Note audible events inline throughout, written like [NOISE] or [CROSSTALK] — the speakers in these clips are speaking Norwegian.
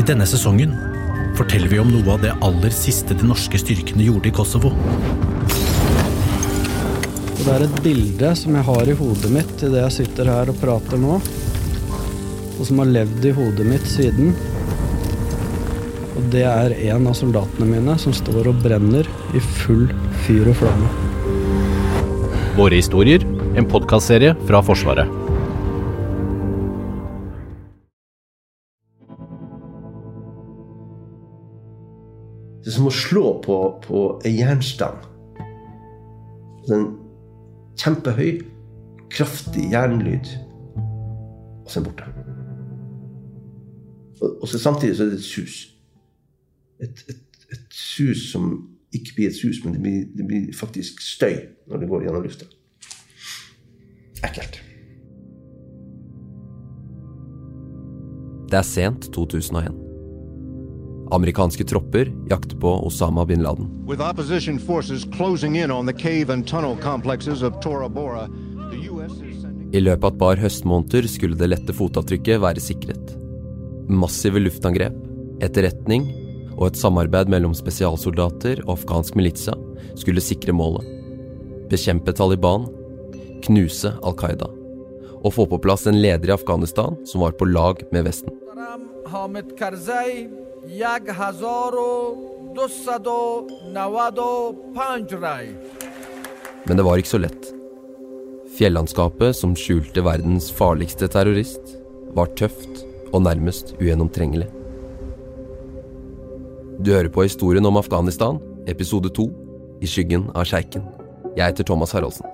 I denne sesongen forteller vi om noe av det aller siste de norske styrkene gjorde i Kosovo. Det er et bilde som jeg har i hodet mitt idet jeg sitter her og prater nå, og som har levd i hodet mitt siden. Og det er en av soldatene mine som står og brenner i full fyr og flamme. Våre historier, en podkastserie fra Forsvaret. Det er som å slå på, på en jernstang. En kjempehøy, kraftig jernlyd, og så er den borte. Og, så samtidig så er det et sus. Et, et, et, sus som ikke blir et sus, men det blir, det blir faktisk støy når det går gjennom lufta. Ekkelt. Det er sent 2001. Amerikanske tropper jakter på Osama bin Laden. I løpet av et par høstmåneder skulle det lette fotavtrykket være sikret. Massive luftangrep, etterretning og et samarbeid mellom spesialsoldater og afghansk militsa skulle sikre målet. Bekjempe Taliban, knuse Al Qaida og få på plass en leder i Afghanistan som var på lag med Vesten. Hamed Karzai 1295 rei. Men det var ikke så lett. Fjellandskapet som skjulte verdens farligste terrorist, var tøft og nærmest ugjennomtrengelig. Du hører på historien om Afghanistan, episode 2, i skyggen av sjeiken. Jeg heter Thomas Haraldsen.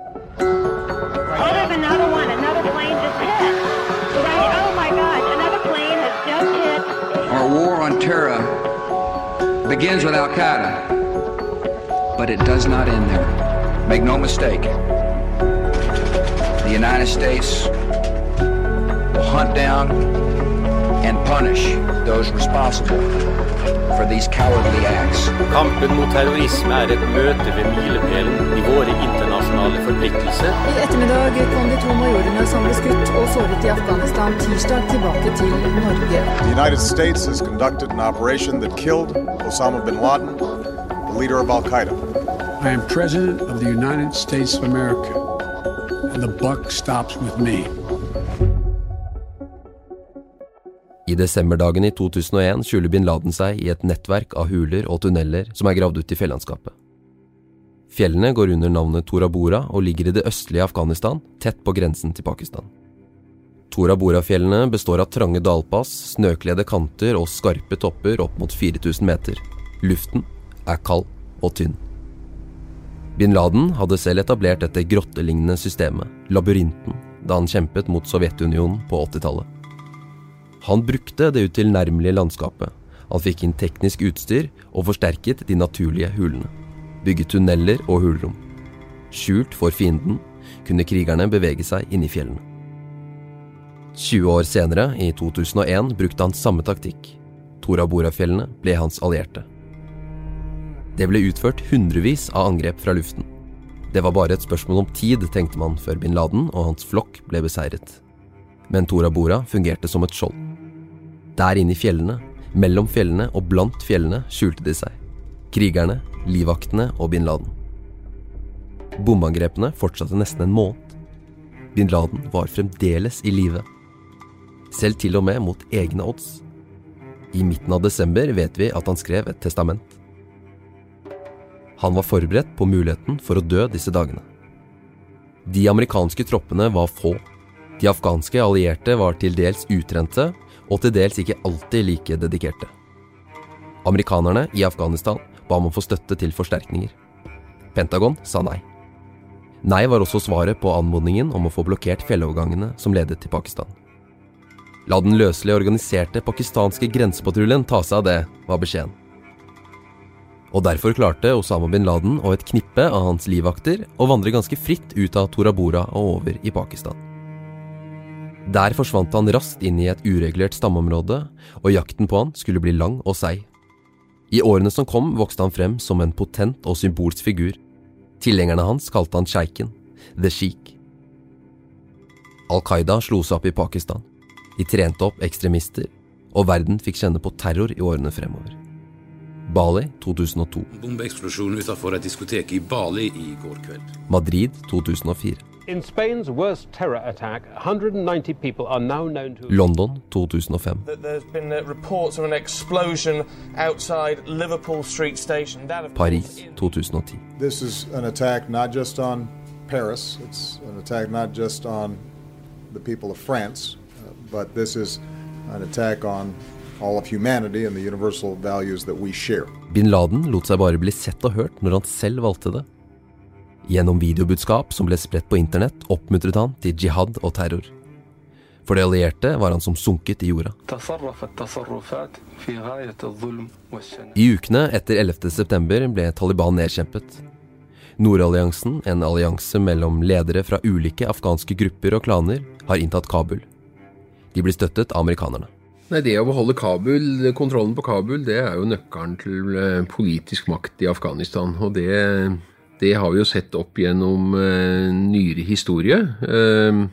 Terror begins with Al Qaeda, but it does not end there. Make no mistake. The United States will hunt down and punish those responsible for these cowardly acts. Kampen mot terrorisme er et møte ved milepælen i våre internasjonale forpliktelser. I ettermiddag kom de to majorene som ble skutt og såret i Afghanistan tirsdag tilbake til Norge. The United States has conducted an operation that killed Osama bin Laden, the leader of Al Qaeda. I am President of the United States of America, and the buck stops with me. Desemberdagen i 2001 skjuler bin Laden seg i et nettverk av huler og tunneler som er gravd ut i fjellandskapet. Fjellene går under navnet Tora Bora og ligger i det østlige Afghanistan, tett på grensen til Pakistan. Tora Bora-fjellene består av trange dalpass, snøkledde kanter og skarpe topper opp mot 4000 meter. Luften er kald og tynn. Bin Laden hadde selv etablert dette grottelignende systemet, labyrinten, da han kjempet mot Sovjetunionen på 80-tallet. Han brukte det utilnærmelige landskapet. Han fikk inn teknisk utstyr og forsterket de naturlige hulene. Bygget tunneler og hulrom. Skjult for fienden kunne krigerne bevege seg inn i fjellene. 20 år senere, i 2001, brukte han samme taktikk. Tora Bora-fjellene ble hans allierte. Det ble utført hundrevis av angrep fra luften. Det var bare et spørsmål om tid, tenkte man, før bin Laden og hans flokk ble beseiret. Men Tora Bora fungerte som et skjold. Der inne i fjellene, mellom fjellene og blant fjellene skjulte de seg. Krigerne, livvaktene og bin Laden. Bombeangrepene fortsatte nesten en måned. Bin Laden var fremdeles i live. Selv til og med mot egne odds. I midten av desember vet vi at han skrev et testament. Han var forberedt på muligheten for å dø disse dagene. De amerikanske troppene var få. De afghanske allierte var til dels utrente og til dels ikke alltid like dedikerte. Amerikanerne i Afghanistan ba om å få støtte til forsterkninger. Pentagon sa nei. Nei var også svaret på anmodningen om å få blokkert fjellovergangene som ledet til Pakistan. La den løselig organiserte pakistanske grensepatruljen ta seg av det, var beskjeden. Og derfor klarte Osama bin Laden og et knippe av hans livvakter å vandre ganske fritt ut av Tora Bora og over i Pakistan. Der forsvant han raskt inn i et uregulert stammeområde, og jakten på han skulle bli lang og seig. I årene som kom, vokste han frem som en potent og symbolsk figur. Tilhengerne hans kalte han sjeiken, the sheik. Al Qaida slo seg opp i Pakistan. De trente opp ekstremister, og verden fikk kjenne på terror i årene fremover. Bali 2002. Bombeeksplosjon utenfor et diskotek i Bali i går kveld. Madrid 2004. In Spain's worst terror attack, 190 people are now known to. London 2005. that there's been uh, reports of an explosion outside Liverpool Street Station. That, of Paris 2010. This is an attack not just on Paris, it's an attack not just on the people of France, uh, but this is an attack on all of humanity and the universal values that we share. Bin Laden lot seg bare bli sett og hørt når han selv valgte det. Gjennom videobudskap som ble spredt på internett, oppmuntret han til jihad og terror. For de allierte var han som sunket i jorda. I ukene etter 11.9 ble Taliban nedkjempet. Nordalliansen, en allianse mellom ledere fra ulike afghanske grupper og klaner, har inntatt Kabul. De blir støttet av amerikanerne. Nei, Det å beholde Kabul, kontrollen på Kabul det er jo nøkkelen til eh, politisk makt i Afghanistan. og det det har vi jo sett opp gjennom eh, nyere historie. Eh,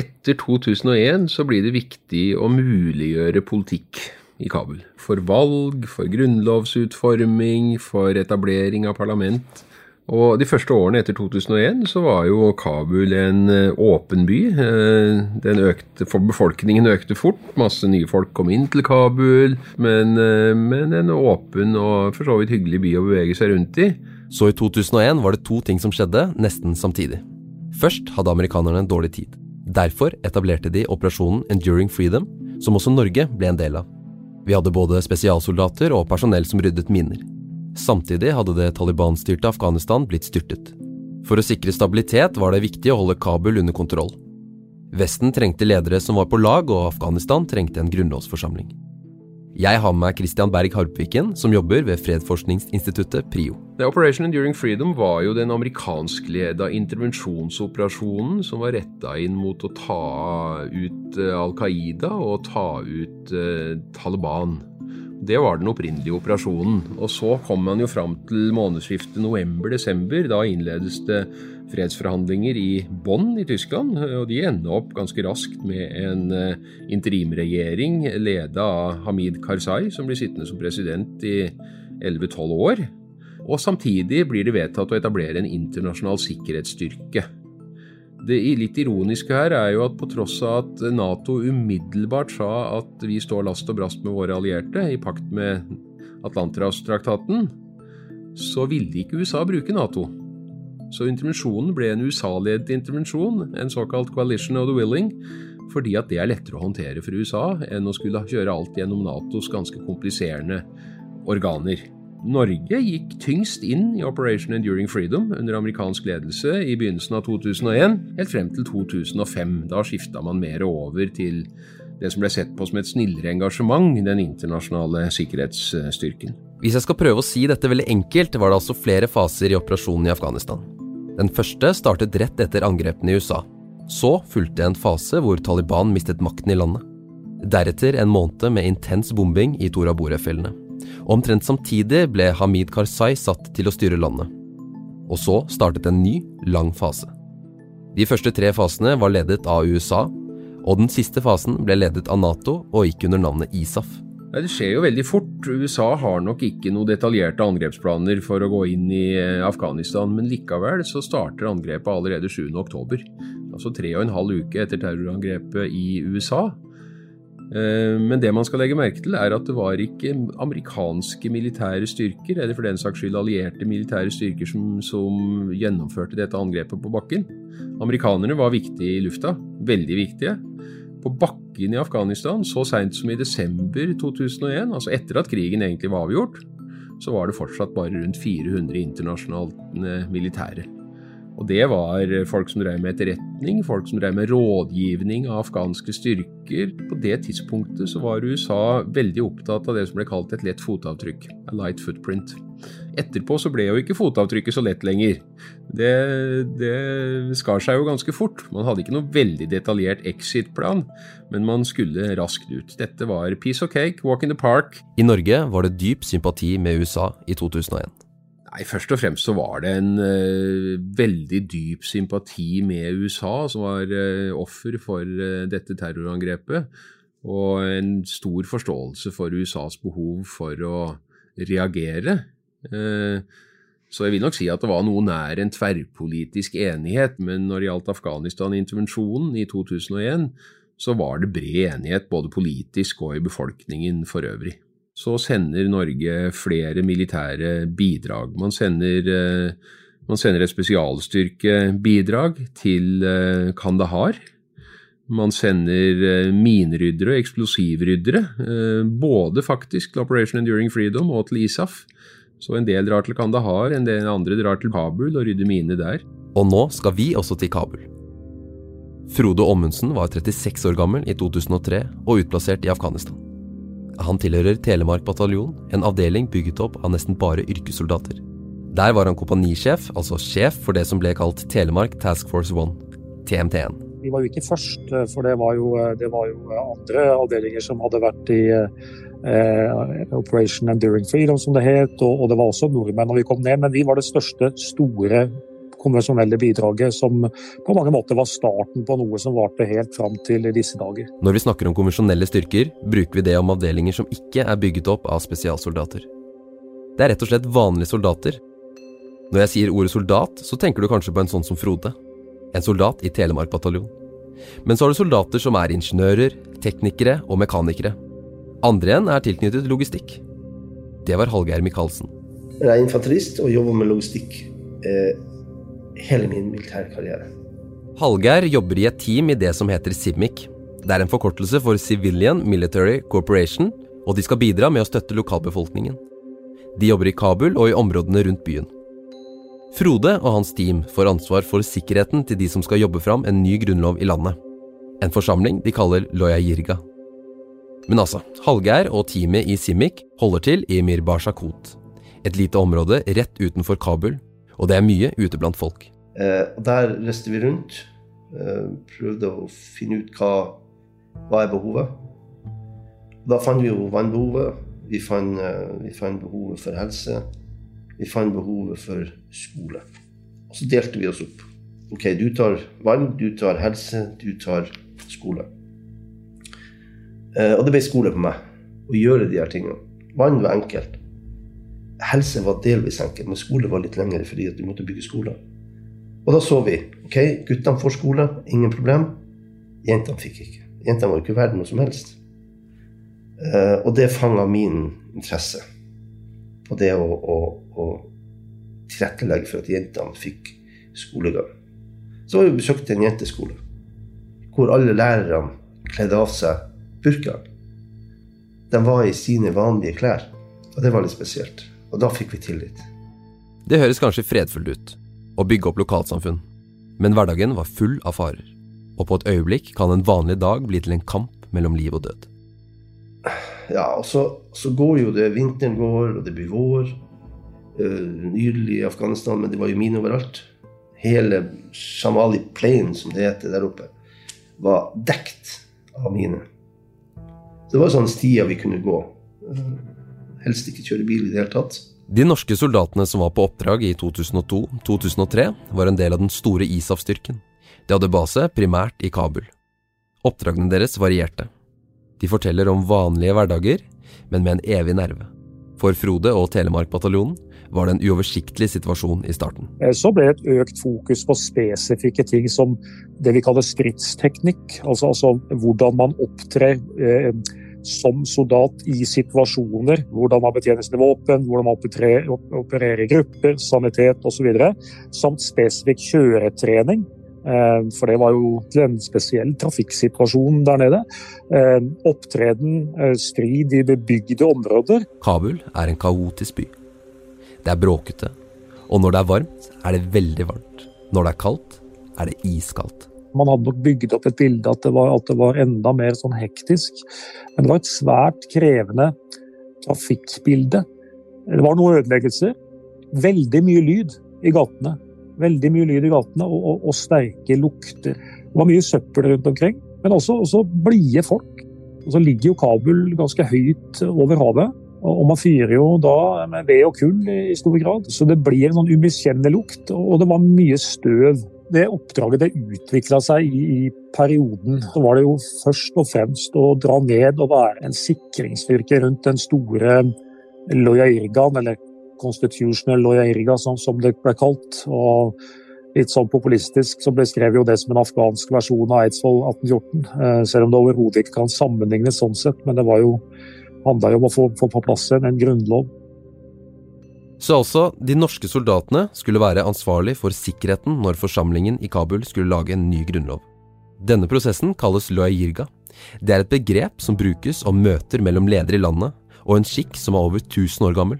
etter 2001 så blir det viktig å muliggjøre politikk i Kabul. For valg, for grunnlovsutforming, for etablering av parlament. Og de første årene etter 2001 så var jo Kabul en eh, åpen by. Eh, økte, befolkningen økte fort. Masse nye folk kom inn til Kabul. Men, eh, men en åpen og for så vidt hyggelig by å bevege seg rundt i. Så i 2001 var det to ting som skjedde nesten samtidig. Først hadde amerikanerne en dårlig tid. Derfor etablerte de operasjonen Enduring Freedom, som også Norge ble en del av. Vi hadde både spesialsoldater og personell som ryddet miner. Samtidig hadde det Taliban-styrte Afghanistan blitt styrtet. For å sikre stabilitet var det viktig å holde Kabul under kontroll. Vesten trengte ledere som var på lag, og Afghanistan trengte en grunnlovsforsamling. Jeg har med meg Christian Berg Harpviken, som jobber ved fredsforskningsinstituttet PRIO. Operation Enduring Freedom var jo den amerikanskleda intervensjonsoperasjonen som var retta inn mot å ta ut eh, Al Qaida og ta ut eh, Taliban. Det var den opprinnelige operasjonen. Og så kom man jo fram til månedsskiftet november-desember. Da innledes det fredsforhandlinger i Bonn i Tyskland, og de ender opp ganske raskt med en eh, interimregjering leda av Hamid Karzai, som blir sittende som president i 11-12 år. Og samtidig blir det vedtatt å etablere en internasjonal sikkerhetsstyrke. Det litt ironiske her er jo at på tross av at Nato umiddelbart sa at vi står last og brast med våre allierte i pakt med Atlanterhavstraktaten, så ville ikke USA bruke Nato. Så intervensjonen ble en USA-ledet intervensjon, en såkalt coalition of the willing, fordi at det er lettere å håndtere for USA enn å skulle kjøre alt gjennom Natos ganske kompliserende organer. Norge gikk tyngst inn i Operation Enduring Freedom under amerikansk ledelse i begynnelsen av 2001, helt frem til 2005. Da skifta man mer over til det som ble sett på som et snillere engasjement, den internasjonale sikkerhetsstyrken. Hvis jeg skal prøve å si dette veldig enkelt, var det altså flere faser i operasjonen i Afghanistan. Den første startet rett etter angrepene i USA. Så fulgte en fase hvor Taliban mistet makten i landet. Deretter en måned med intens bombing i Tora Bore-fjellene. Omtrent samtidig ble Hamid Karzai satt til å styre landet. Og så startet en ny, lang fase. De første tre fasene var ledet av USA, og den siste fasen ble ledet av Nato og gikk under navnet ISAF. Det skjer jo veldig fort. USA har nok ikke noen detaljerte angrepsplaner for å gå inn i eh, Afghanistan, men likevel så starter angrepet allerede 7. oktober. Altså tre og en halv uke etter terrorangrepet i USA. Eh, Men det man skal legge merke til, er at det var ikke amerikanske militære styrker, eller for den saks skyld allierte militære styrker, som, som gjennomførte dette angrepet på bakken. Amerikanerne var viktige i lufta, veldig viktige. På bakken i Afghanistan, så seint som i desember 2001, altså etter at krigen egentlig var avgjort, så var det fortsatt bare rundt 400 internasjonale militære. Og det var folk som drev med etterretning, folk som drev med rådgivning av afghanske styrker. På det tidspunktet så var USA veldig opptatt av det som ble kalt et lett fotavtrykk. A light footprint. Etterpå så ble jo ikke fotavtrykket så lett lenger. Det, det skar seg jo ganske fort. Man hadde ikke noe veldig detaljert exit-plan, men man skulle raskt ut. Dette var piece of cake, walk in the park. I Norge var det dyp sympati med USA i 2001. Nei, Først og fremst så var det en uh, veldig dyp sympati med USA, som var uh, offer for uh, dette terrorangrepet. og en stor forståelse for USAs behov for å reagere. Så jeg vil nok si at det var noe nær en tverrpolitisk enighet, men når det gjaldt Afghanistan-intervensjonen i 2001, så var det bred enighet både politisk og i befolkningen for øvrig. Så sender Norge flere militære bidrag. Man sender, eh, man sender et spesialstyrkebidrag til eh, Kandahar. Man sender mineryddere og eksplosivryddere, både faktisk til Operation Enduring Freedom og til ISAF. Så en del drar til Kandahar, en del andre drar til Kabul og rydder mine der. Og nå skal vi også til Kabul. Frode Ommundsen var 36 år gammel i 2003 og utplassert i Afghanistan. Han tilhører Telemark bataljon, en avdeling bygget opp av nesten bare yrkessoldater. Der var han kompanisjef, altså sjef for det som ble kalt Telemark Task Force One, TMT1. Vi var jo ikke først, for det var jo, det var jo andre avdelinger som hadde vært i eh, Operation Enduring Freedom, som det het, og, og, det var også nordmenn når vi kom ned. Men vi var det største, store konvensjonelle bidraget som på mange måter var starten på noe som varte helt fram til disse dager. Når vi snakker om konvensjonelle styrker, bruker vi det om avdelinger som ikke er bygget opp av spesialsoldater. Det er rett og slett vanlige soldater. Når jeg sier ordet soldat, så tenker du kanskje på en sånn som Frode. En soldat i Telemark bataljon. Men så har du soldater som er ingeniører, teknikere og mekanikere. Andre igjen er tilknyttet logistikk. Det var Hallgeir Michaelsen. Jeg er infanterist og jobber med logistikk eh, hele min militærkarriere. Hallgeir jobber i et team i det som heter Simic. Det er en forkortelse for Civilian Military Corporation, og de skal bidra med å støtte lokalbefolkningen. De jobber i Kabul og i områdene rundt byen. Frode og hans team får ansvar for sikkerheten til de som skal jobbe fram en ny grunnlov i landet. En forsamling de kaller Loya Jirga. Men altså, Hallgeir og teamet i Simic holder til i Mirbashakot, et lite område rett utenfor Kabul, og det er mye ute blant folk. Eh, der reiste vi rundt, eh, prøvde å finne ut hva, hva er behovet. Da fant vi jo vannbehovet, vi fant, eh, vi fant behovet for helse, vi fant behovet for skole. Og så delte vi oss opp. Ok, du tar vann, du tar helse, du tar skole. Eh, og det ble skole på meg å gjøre de her tingene. Vann var enkelt. Helse var delvis enkelt, men skole var litt lengre fordi at vi måtte bygge skoler. Og da så vi. ok, Guttene får skole, ingen problem. Jentene fikk ikke. Jentene var ikke verdt noe som helst. Uh, og det fanga min interesse. Og det å, å, å, tilrettelegge for at jentene fikk skolegang. Så var vi besøkte en jenteskole hvor alle lærerne kledde av seg burka. De var i sine vanlige klær. Og det var litt spesielt. Og da fikk vi tillit. Det høres kanskje fredfullt ut å bygge opp lokalsamfunn, men hverdagen var full av farer. Og på et øyeblikk kan en vanlig dag bli til en kamp mellom liv og død. Ja, og så, så går jo det Vinteren går, og det blir vår. Uh, nydelig i Afghanistan, men det var jo mine overalt. Hele Shamali Plain, som det heter der oppe, var dekt av mine. Det var sånne stier vi kunne gå. Helst ikke kjøre bil i det hele tatt. De norske soldatene som var på oppdrag i 2002-2003, var en del av den store ISAF-styrken. De hadde base primært i Kabul. Oppdragene deres varierte. De forteller om vanlige hverdager, men med en evig nerve. For Frode og Telemark-bataljonen var det en uoversiktlig situasjon i starten. Eh, så ble det et økt fokus på spesifikke ting som det vi kaller stridsteknikk. Altså, altså hvordan man opptrer eh, som soldat i situasjoner. Hvordan man betjener sine våpen, hvordan man opererer, opererer i grupper, sanitet osv. Samt spesifikk kjøretrening. Eh, for det var jo en spesiell trafikksituasjon der nede. Eh, opptreden, eh, strid i bebygde områder. Kabul er en kaotisk by. Det er bråkete. Og når det er varmt, er det veldig varmt. Når det er kaldt, er det iskaldt. Man hadde nok bygd opp et bilde at det var, at det var enda mer sånn hektisk. Men det var et svært krevende trafikkbilde. Det var noen ødeleggelser. Veldig mye lyd i gatene. Veldig mye lyd i gatene, og, og, og sterke lukter. Det var mye søppel rundt omkring, men også, også blide folk. Og så ligger jo Kabul ganske høyt over havet. Og man fyrer jo da med ved og kull i stor grad, så det blir en sånn umiskjennelig lukt. Og det var mye støv det oppdraget det utvikla seg i, i, perioden. Så var det jo først og fremst å dra ned og være en sikringsstyrke rundt den store Loyairgaen, eller Constitutional Loyairga som, som det ble kalt. og Litt sånn populistisk så beskrev jo det som en afghansk versjon av Eidsvoll 1814. Eh, selv om det overhodet ikke kan sammenlignes sånn sett, men det var jo, handla jo om å få, få på plass en, en grunnlov. Så altså, de norske soldatene skulle være ansvarlig for sikkerheten når forsamlingen i Kabul skulle lage en ny grunnlov. Denne prosessen kalles loyirga. Det er et begrep som brukes om møter mellom ledere i landet, og en skikk som er over 1000 år gammel.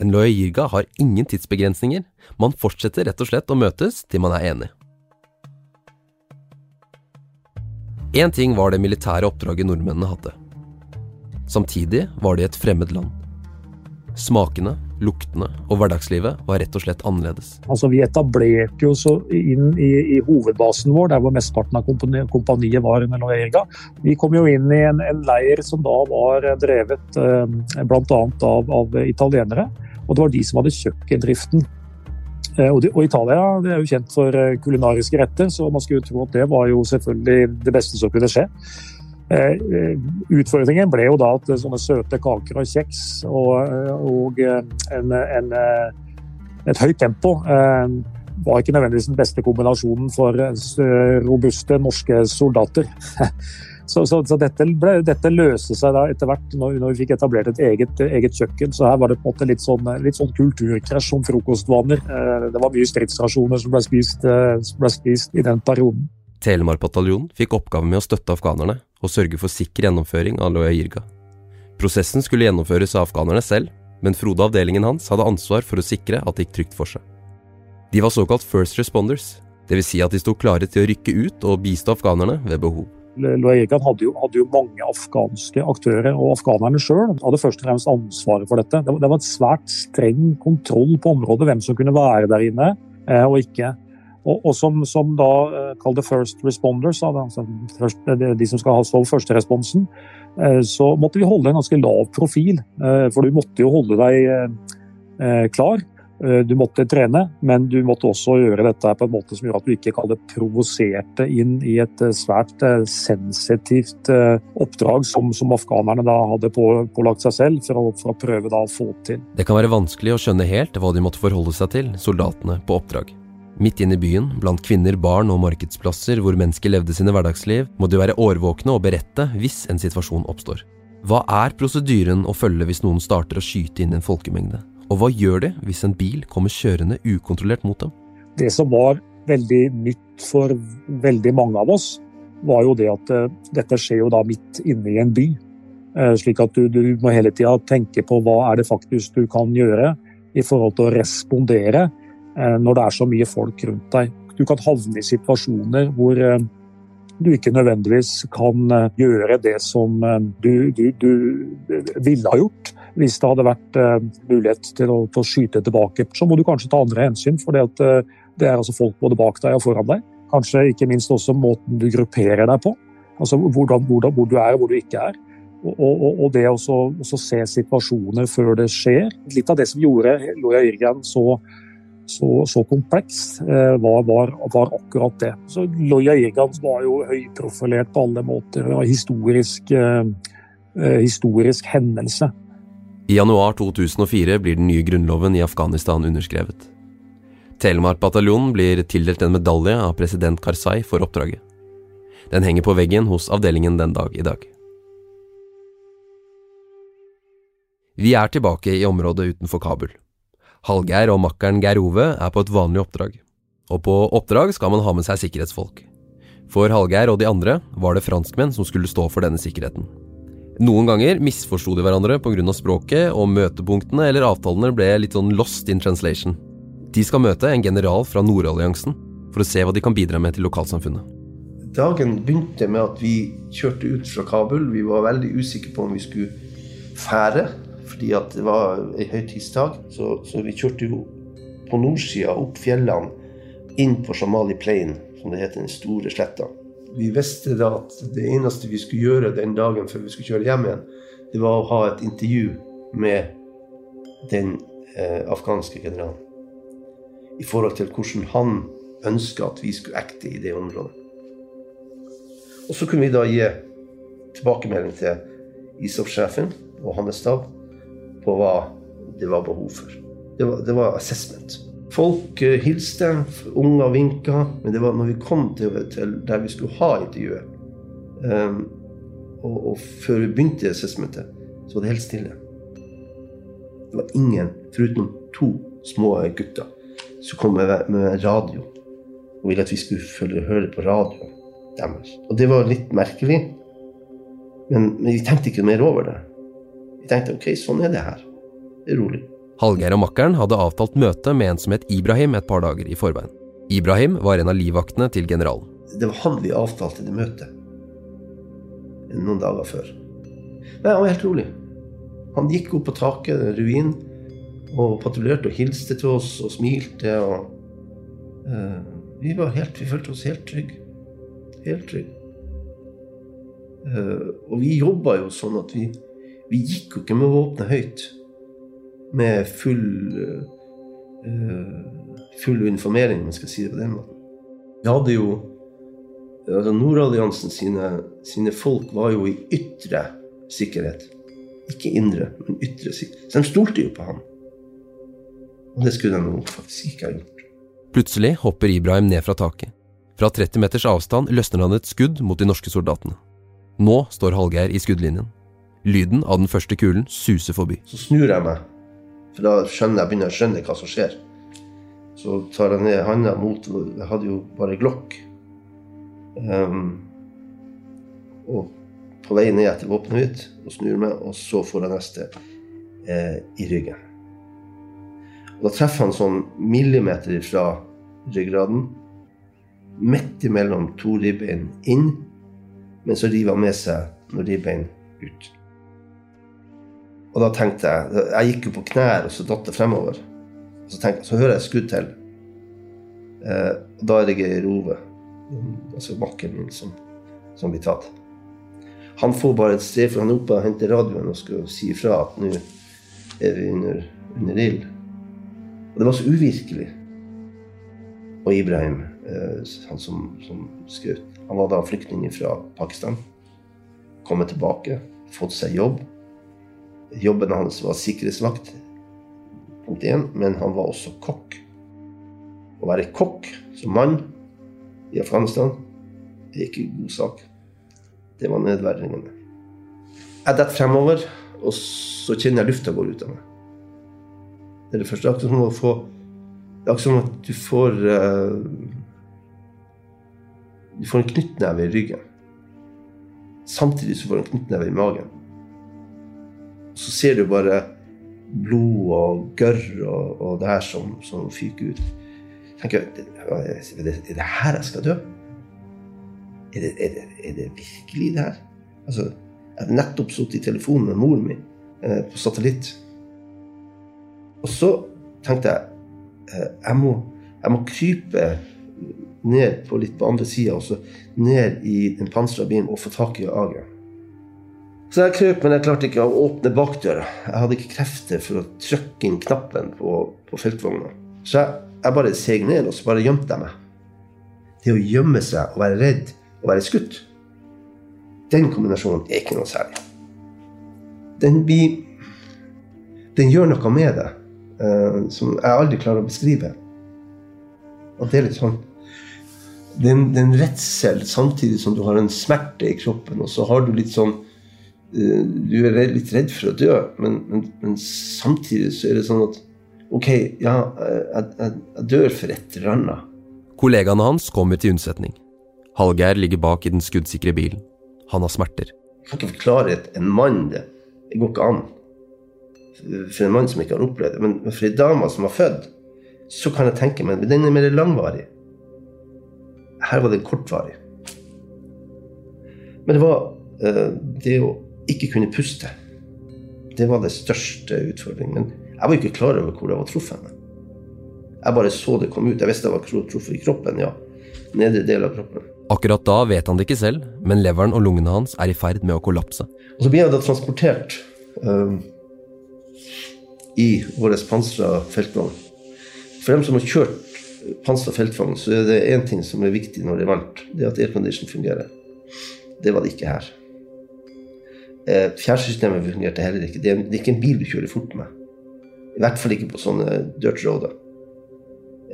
En loyirga har ingen tidsbegrensninger, man fortsetter rett og slett å møtes til man er enig. Én ting var det militære oppdraget nordmennene hadde. Samtidig var de et fremmed land. Smakene, luktene og hverdagslivet var rett og slett annerledes. Altså, vi etablerte jo så inn i, i hovedbasen vår, der hvor mesteparten av kompani, kompaniet var under Norega. Vi kom jo inn i en, en leir som da var drevet eh, bl.a. Av, av italienere. Og det var de som hadde kjøkkendriften. Eh, og, de, og, Italia det er jo kjent for eh, kulinariske retter, så man skulle tro at det var jo selvfølgelig det beste som kunne skje. Eh, utfordringen ble jo da at sånne søte kaker og kjeks og, og en, en, et høyt tempo var ikke nødvendigvis den beste kombinasjonen for robuste norske soldater. [LAUGHS] Så, så, så dette, ble, dette, løste seg da etter hvert når, når, vi fikk etablert et eget, eget, kjøkken. Så her var det på en måte litt sånn, litt sånn kulturkrasj om frokostvaner. Eh, det var mye stridsrasjoner som ble spist, eh, som ble spist i den perioden. Telemark-bataljonen fikk oppgave med å støtte afghanerne og sørge for sikker gjennomføring av Loya Jirga. Prosessen skulle gjennomføres av afghanerne selv, men Frode avdelingen hans hadde ansvar for å sikre at det gikk trygt for seg. De var såkalt first responders, dvs. Si at de sto klare til å rykke ut og bistå afghanerne ved behov. Loegan hadde, hadde, jo mange afghanske aktører, og afghanerne sjøl hadde først og fremst ansvaret for dette. Det, det var et svært streng kontroll på området, hvem som kunne være der inne eh, og ikke. Og, og som, som, da eh, kall det first responders, altså de som skal ha stå førsteresponsen, eh, så måtte vi holde en ganske lav profil. For du måtte jo holde deg klar. Du måtte trene, men du måtte også gjøre dette på en måte som gjorde at du ikke kaller provoserte inn i et svært sensitivt oppdrag som, som afghanerne da hadde på, pålagt seg selv, for å, for å prøve da å få til. Det kan være vanskelig å skjønne helt hva de måtte forholde seg til, soldatene på oppdrag. Midt inne i byen, blant kvinner, barn og markedsplasser hvor mennesker levde sine hverdagsliv, må de være årvåkne og berette hvis en situasjon oppstår. Hva er prosedyren å følge hvis noen starter å skyte inn en folkemengde? Og hva gjør de hvis en bil kommer kjørende ukontrollert mot dem? Det som var veldig nytt for veldig mange av oss, var jo det at uh, dette skjer jo da midt inne i en by. Uh, slik at du, du må hele tida tenke på hva er det faktisk du kan gjøre i forhold til å respondere når det er så mye folk rundt deg. Du kan havne i situasjoner hvor du ikke nødvendigvis kan gjøre det som du, du, du ville ha gjort hvis det hadde vært mulighet til å, til å, skyte tilbake. Så må du kanskje ta andre hensyn, for det, at, det er altså folk både bak deg og foran deg. Kanskje ikke minst også måten du grupperer deg på. Altså hvordan, hvordan, hvor du er og hvor du ikke er. Og, og, og det å se situasjoner før det skjer. Litt av det som gjorde Loya Irgan så, så, så kompleks, uh, var, var, var, akkurat det. Så Loya Irgan var jo høyprofilert på alle måter. Det var historisk, historisk hendelse. I januar 2004 blir den nye grunnloven i Afghanistan underskrevet. Telemark-bataljonen blir tildelt en medalje av president Karzai for oppdraget. Den henger på veggen hos avdelingen den dag i dag. Vi er tilbake i området utenfor Kabul. Hallgeir og makkeren Geir Ove er på et vanlig oppdrag. Og på oppdrag skal man ha med seg sikkerhetsfolk. For Hallgeir og de andre var det franskmenn som skulle stå for denne sikkerheten. Noen ganger misforsto de hverandre pga. språket, og møtepunktene eller avtalene ble litt sånn lost in translation. De skal møte en general fra Nordalliansen for å se hva de kan bidra med til lokalsamfunnet. Dagen begynte med at vi kjørte ut fra Kabul. Vi var veldig usikre på om vi skulle fære, fordi det var en høytidsdag. Så, så vi kjørte jo på nordsida opp fjellene, inn på Shamali Plain, som det heter, den store sletta vi visste da at det eneste vi skulle gjøre den dagen før vi skulle kjøre hjem igjen, det var å ha et intervju med den eh, afghanske generalen. I forhold til hvordan han ønska at vi skulle ekte i det området. Og så kunne vi da gi tilbakemelding til ISOF-sjefen og hans stab på hva det var behov for. Det var, det var assessment. Folk uh, hilste, unger vinka, men det var når vi kom til, til der vi skulle ha intervjuet, um, og, og, før vi begynte assessmentet, så var det helt stille. Det var ingen, foruten to små gutter, som kom med, med radio og ville at vi skulle følge, høre på radioen deres. Og det var litt merkelig, men, men vi tenkte ikke mer over det. Tenkte ok, sånn er det her. Det er rolig. Hallgeir og makkeren hadde avtalt møte med en som het Ibrahim et par dager i forveien. Ibrahim var en av livvaktene til generalen. Det var han vi avtalte det møtet. Noen dager før. Nei, Han var helt rolig. Han gikk opp på taket, ruinen, og patruljerte og hilste til oss og smilte. og uh, vi, var helt, vi følte oss helt trygge. Helt trygge. Uh, og vi jobba jo sånn at vi, vi gikk jo ikke med våpenet høyt. Med full uh, full uniformering, om jeg skal si det på den måten. Vi hadde jo altså Nordalliansen sine, sine folk var jo i ytre sikkerhet. Ikke indre, men ytre sikkerhet. Så de stolte jo på ham. Og det skulle de jo faktisk ikke ha gjort. Plutselig hopper Ibrahim ned fra taket. Fra 30 meters avstand løsner han et skudd mot de norske soldatene. Nå står Hallgeir i skuddlinjen. Lyden av den første kulen suser forbi. Så snur jeg meg, for da skjønner jeg begynner å skjønne hva som skjer. Så tar jeg ned handa mot Jeg hadde jo bare glokk. Um, og på vei ned etter våpenet mitt og snur meg, og så får jeg neste eh, i ryggen. Og da treffer han sånn millimeter fra ryggraden. Midt imellom to ribbein inn, men så river han med seg noen ribbein ut. Og da tenkte jeg Jeg gikk jo på knær, og så datt det fremover. Og så, tenkte, så hører jeg skudd til. Eh, og da er det Geir Ove, altså makkeren min, som, som, blir tatt. Han får bare et sted, for han er oppe og henter radioen og skal si ifra at nå er vi under, under ild. Og det var så uvirkelig. Og Ibrahim, eh, han som, som skjøt, han var da flyktning fra Pakistan. Kommet tilbake, fått seg jobb. Jobben hans var sikkerhetsvakt, punkt én, men han var også kokk. Å være kokk som mann i Afghanistan, er ikke en god sak. Det var nedverdigende. Jeg detter fremover, og så kjenner jeg lufta går ut av meg. Det er det første. Det er akkurat som at du får uh, Du får en knyttneve i ryggen. Samtidig så får du en knyttneve i magen. Så ser du bare blod og gørr og, og, det her som, som fyker ut. tenker jeg, er det, er det her jeg skal dø? Er det, er det, er det virkelig det her? Altså, jeg hadde nettopp sittet i telefonen med moren min eh, på satellitt. Og så tenkte jeg eh, jeg må, jeg må krype ned på litt på andre sida, og så ned i den pansra bilen og få tak i Ager. Så jeg krøp, men jeg klarte ikke å åpne bakdøra. Jeg hadde ikke krefter for å trykke inn knappen på, på feltvogna. Så jeg, jeg bare seg ned, og så bare gjemte jeg meg. Det å gjemme seg og være redd og være skutt, den kombinasjonen er ikke noe særlig. Den blir Den gjør noe med deg uh, som jeg aldri klarer å beskrive. Og det er litt sånn Det er en, det redsel samtidig som du har en smerte i kroppen, og så har du litt sånn Du er litt redd for å dø, men, men, men, samtidig så er det sånn at Ok, ja, jeg, jeg, jeg dør for et eller annet. Kollegaene hans kommer til unnsetning. Hallgeir ligger bak i den skuddsikre bilen. Han har smerter. Jeg kan ikke forklare en mann det. Det går ikke an for en mann som ikke har opplevd det. Men for ei dame som har født, så kan jeg tenke meg den er mer langvarig. Her var det kortvarig. Men det var uh, det å ikke kunne puste. Det var det største utfordringen. Men jeg var ikke klar over hvor jeg var truffet. Jeg bare så det kom ut. Jeg visste jeg var truffet i kroppen, ja. Nedre del av kroppen. Akkurat da vet han det ikke selv, men leveren og lungene hans er i ferd med å kollapse. Og Så blir jeg da transportert uh, i vår pansra feltvogn. For dem som har kjørt pansra feltvogn, så er det én ting som er viktig når det er varmt. Det er at aircondition fungerer. Det var det ikke her. Eh, Fjærsystemet fungerte heller ikke. Det er, ikke en bil du kjører fort med. I hvert fall ikke på sånne dirt roader.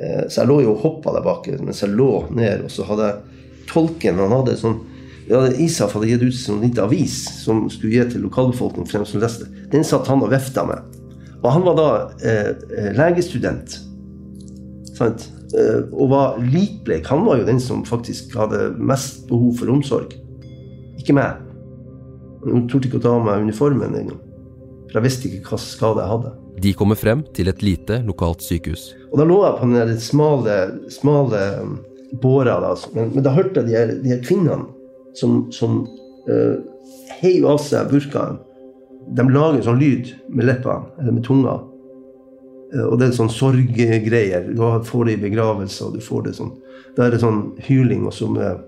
Eh, så jeg lå jo og hoppa der bak mens jeg lå ned, og så hadde jeg tolken han hadde sånn ja, ISAF hadde gitt ut en sånn liten avis som skulle gi til lokalbefolkningen. for som leste. Den satt han og vefta med. Og han var da eh, eh legestudent. Sant? Og var likblek. Han var jo den som faktisk hadde mest behov for omsorg. Ikke meg. Hun torde ikke å ta av meg uniformen engang. For jeg visste ikke hva skade jeg hadde. De kommer frem til et lite, lokalt sykehus. Og da lå jeg på den smale, smale um, båra. Da. Men, men, da hørte jeg de her, de her kvinnene som, som uh, heiv av seg burkaen. De lager sånn lyd med leppene, eller med tunga. Uh, og det er sånn sorggreier. Du får det i begravelser, og du får det sånn Da er det sånn hyling. Og, så med,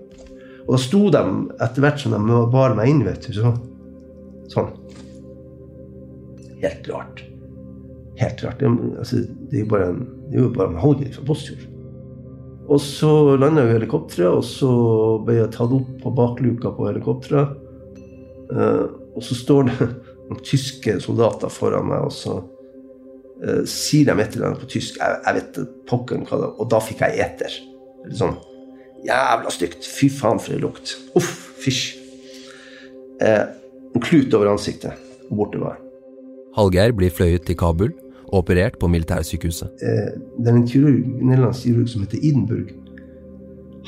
og da sto de etter hvert som de bar meg inn, vet du. Så, sånn. Helt rart. Helt rart. Det, altså, det er jo bare en, det bare en halvgris fra Båtsfjord. Og så landa jo helikopteret, og så ble jeg tatt opp på bakluka på helikopteret. Eh, og så står det [LAUGHS] noen tyske soldater foran meg, og så eh, sier de et eller annet på tysk. Jeg, jeg vet pokkeren hva det. Og da fikk jeg eter. Sånn jævla stygt. Fy faen, for en lukt. Uff, fysj. Uh, en klut over ansiktet, og borte var. Hallgeir blir fløyet til Kabul og operert på militærsykehuset. Eh, det er en kirurg, nederlandsk kirurg som heter Idenburg.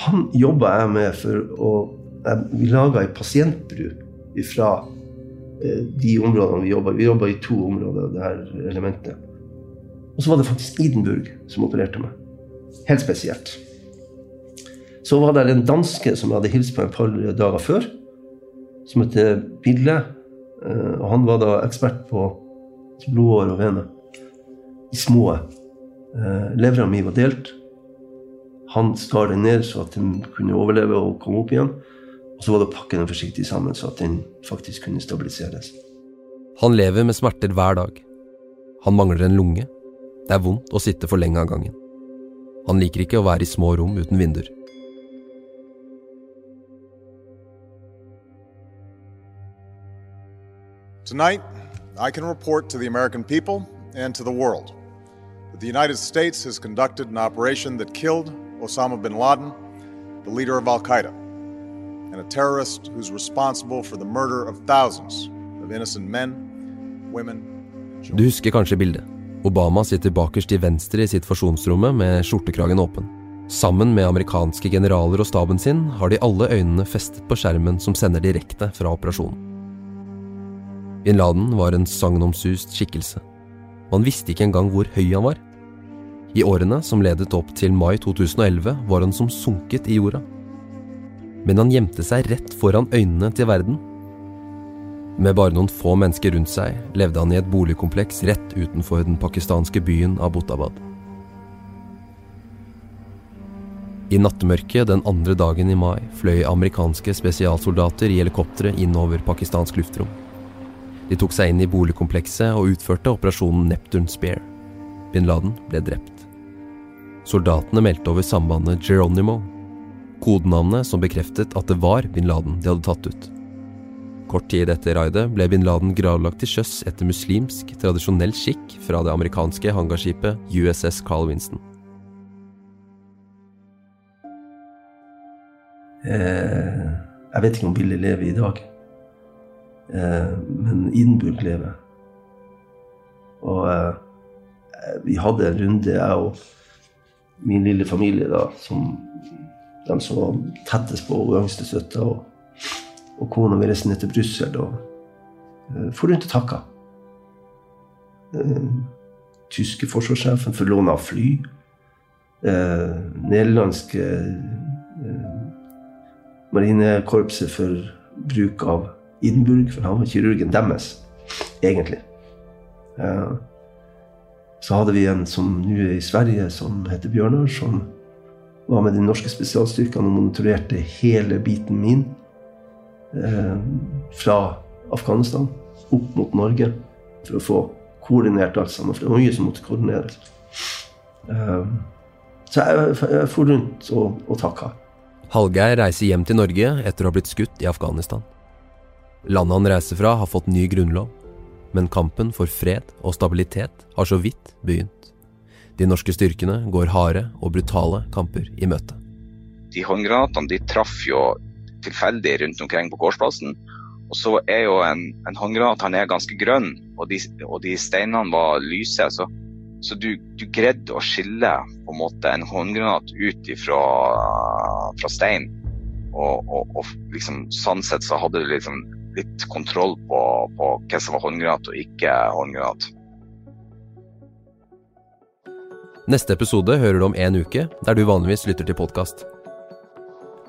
Han jobba jeg med for å Vi laga ei pasientbru fra eh, de områdene vi jobba Vi jobba i to områder, det her elementet. Og så var det faktisk Idenburg som opererte meg. Helt spesielt. Så var det en danske som jeg hadde hilst på et par dager før, som heter Bille. Eh, og han var da ekspert på blodår og vener de små. Eh, Levra mi var delt. Han skar den ned så at den kunne overleve og komme opp igjen. Og så var det å pakke den forsiktig sammen så at den faktisk kunne stabiliseres. Han lever med smerter hver dag. Han mangler en lunge. Det er vondt å sitte for lenge av gangen. Han liker ikke å være i små rom uten vinduer. Tonight, I can report to the American people and to the world that the United States has conducted an operation that killed Osama bin Laden, the leader of Al Qaeda, and a terrorist who's responsible for the murder of thousands of innocent men, women Du husker kanskje bildet. Obama sitter bakerst til venstre i sitt forsonsrommet med skjortekragen åpen. Sammen med amerikanske generaler og staben sin har de alle øynene festet på skjermen som sender direkte fra operasjonen. Bin Laden var en sagnomsust skikkelse man visste ikke engang hvor høy han var. I årene som ledet opp til mai 2011, var han som sunket i jorda. Men han gjemte seg rett foran øynene til verden. Med bare noen få mennesker rundt seg levde han i et boligkompleks rett utenfor den pakistanske byen Abbottabad. I nattemørket den andre dagen i mai fløy amerikanske spesialsoldater i helikoptre inn over pakistansk luftrom. De tok seg inn i boligkomplekset og utførte operasjonen Neptune Spear. Bin Laden ble drept. Soldatene meldte over sambandet Geronimo, kodenavnet som bekreftet at det var bin Laden de hadde tatt ut. Kort tid etter raidet ble bin Laden gravlagt til sjøs etter muslimsk, tradisjonell skikk fra det amerikanske hangarskipet USS Carl Winston. Eh, jeg vet ikke om Billy lever i dag. Eh, men Edinburgh lever. Og eh, vi hadde en runde, jeg og min lille familie, da, som de som var tettest på og yngste. Og, og kona mi reiste ned til Brussel og uh, for rundt og takka. Uh, tyske forsvarssjefen for lånet av fly. Uh, nederlandske uh, marinekorpset for bruk av Edinburgh, for han var kirurgen deres, egentlig. Uh, så hadde vi en som nå er i Sverige, som heter Bjørnar, som var med de norske spesialstyrkene og monitorerte hele biten min uh, fra Afghanistan opp mot Norge for å få koordinert alt sammen. For det var mye som måtte koordineres. Uh, Så jeg, jeg for rundt og, og takka. Hallgeir reiser hjem til Norge etter å ha blitt skutt i Afghanistan. Landet han reiser fra, har fått ny grunnlov, men kampen for fred og stabilitet har så vidt begynt. De norske styrkene går harde og brutale kamper i møte. De håndgranatene de traff jo tilfeldig rundt omkring på gårdsplassen. Og så er jo en, en håndgranat han er ganske grønn, og de, og de steinene var lyse. Så, så du, du, greide å skille på en måte en håndgranat ut ifra, fra stein. Og, og, og liksom, sånn sett så hadde du liksom litt kontroll på, på hva som var håndgranat og ikke håndgranat. Neste episode hører du om en uke, der du vanligvis lytter til podkast.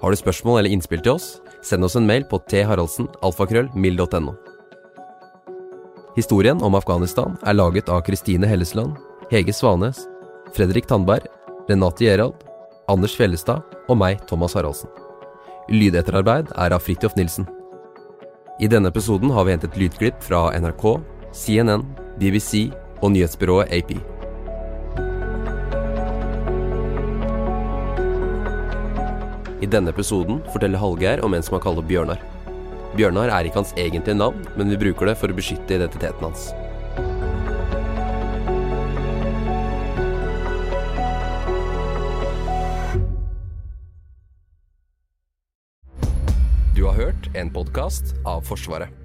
Har du spørsmål eller innspill til oss, send oss en mail på tharaldsen.alfakrøll.mil.no. Historien om Afghanistan er laget av Kristine Hellesland, Hege Svanes, Fredrik Tandberg, Renate Gjerald, Anders Fjellestad og meg, Thomas Haraldsen. Lydetterarbeid er av Fridtjof Nilsen. I denne episoden har vi hentet lydklipp fra NRK, CNN, BBC og nyhetsbyrået AP. I denne episoden forteller Hallgeir om en som han kaller Bjørnar. Bjørnar er ikke hans egentlige navn, men vi bruker det for å beskytte identiteten hans. En podkast av Forsvaret.